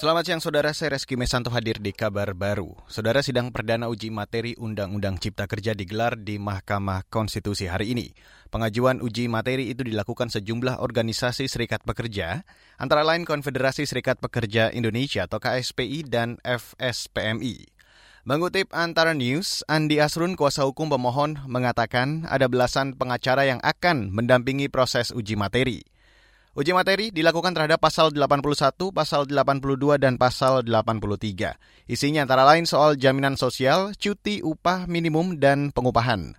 Selamat siang saudara, saya Reski Mesanto hadir di kabar baru. Saudara sidang perdana uji materi Undang-Undang Cipta Kerja digelar di Mahkamah Konstitusi hari ini. Pengajuan uji materi itu dilakukan sejumlah organisasi serikat pekerja, antara lain Konfederasi Serikat Pekerja Indonesia atau KSPI dan FSPMI. Mengutip antara news, Andi Asrun, kuasa hukum pemohon, mengatakan ada belasan pengacara yang akan mendampingi proses uji materi. Uji materi dilakukan terhadap pasal 81, pasal 82, dan pasal 83. Isinya antara lain soal jaminan sosial, cuti upah minimum, dan pengupahan.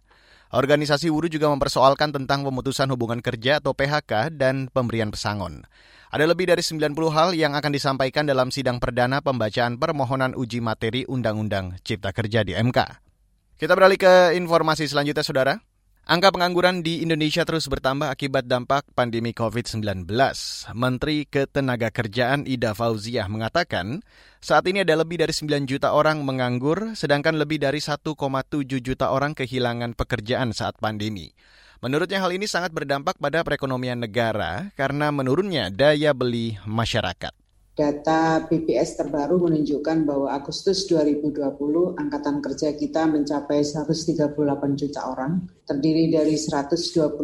Organisasi buruh juga mempersoalkan tentang pemutusan hubungan kerja atau PHK dan pemberian pesangon. Ada lebih dari 90 hal yang akan disampaikan dalam sidang perdana pembacaan permohonan uji materi Undang-Undang Cipta Kerja di MK. Kita beralih ke informasi selanjutnya, Saudara. Angka pengangguran di Indonesia terus bertambah akibat dampak pandemi COVID-19. Menteri Ketenagakerjaan Ida Fauziah mengatakan, saat ini ada lebih dari 9 juta orang menganggur, sedangkan lebih dari 1,7 juta orang kehilangan pekerjaan saat pandemi. Menurutnya hal ini sangat berdampak pada perekonomian negara karena menurunnya daya beli masyarakat. Data BPS terbaru menunjukkan bahwa Agustus 2020 angkatan kerja kita mencapai 138 juta orang, terdiri dari 128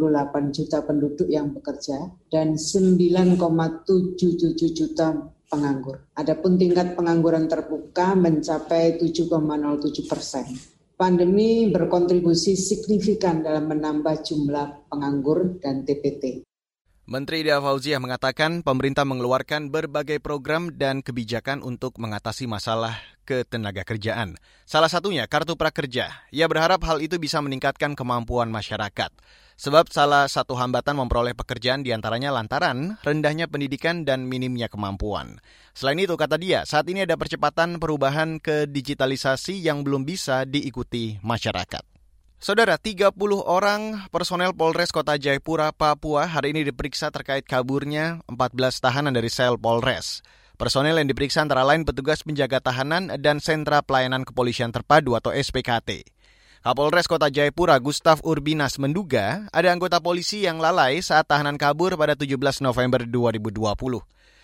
juta penduduk yang bekerja dan 9,77 juta penganggur. Adapun tingkat pengangguran terbuka mencapai 7,07 persen. Pandemi berkontribusi signifikan dalam menambah jumlah penganggur dan TPT. Menteri Ida Fauziah mengatakan pemerintah mengeluarkan berbagai program dan kebijakan untuk mengatasi masalah ketenaga kerjaan. Salah satunya kartu prakerja. Ia berharap hal itu bisa meningkatkan kemampuan masyarakat. Sebab salah satu hambatan memperoleh pekerjaan di antaranya lantaran rendahnya pendidikan dan minimnya kemampuan. Selain itu, kata dia, saat ini ada percepatan perubahan ke digitalisasi yang belum bisa diikuti masyarakat. Saudara, 30 orang personel Polres Kota Jayapura, Papua hari ini diperiksa terkait kaburnya 14 tahanan dari sel Polres. Personel yang diperiksa antara lain petugas penjaga tahanan dan Sentra Pelayanan Kepolisian Terpadu atau SPKT. Kapolres Kota Jayapura Gustaf Urbinas menduga ada anggota polisi yang lalai saat tahanan kabur pada 17 November 2020.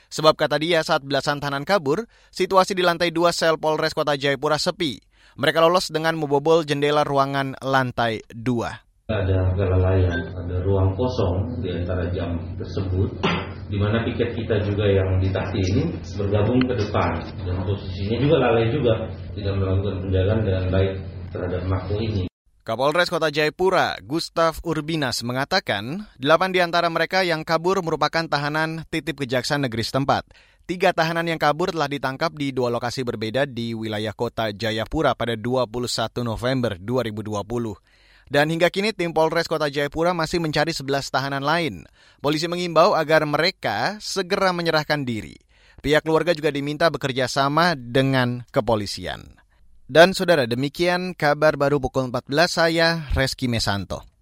Sebab kata dia saat belasan tahanan kabur, situasi di lantai 2 sel Polres Kota Jayapura sepi mereka lolos dengan membobol jendela ruangan lantai 2. Ada kelalaian, ada ruang kosong di antara jam tersebut, di mana piket kita juga yang di taksi ini bergabung ke depan dan posisinya juga lalai juga tidak melakukan penjagaan dengan baik terhadap makhluk ini. Kapolres Kota Jayapura, Gustaf Urbinas, mengatakan delapan di antara mereka yang kabur merupakan tahanan titip kejaksaan negeri setempat. Tiga tahanan yang kabur telah ditangkap di dua lokasi berbeda di wilayah kota Jayapura pada 21 November 2020. Dan hingga kini tim Polres Kota Jayapura masih mencari 11 tahanan lain. Polisi mengimbau agar mereka segera menyerahkan diri. Pihak keluarga juga diminta bekerja sama dengan kepolisian. Dan saudara, demikian kabar baru pukul 14 saya, Reski Mesanto.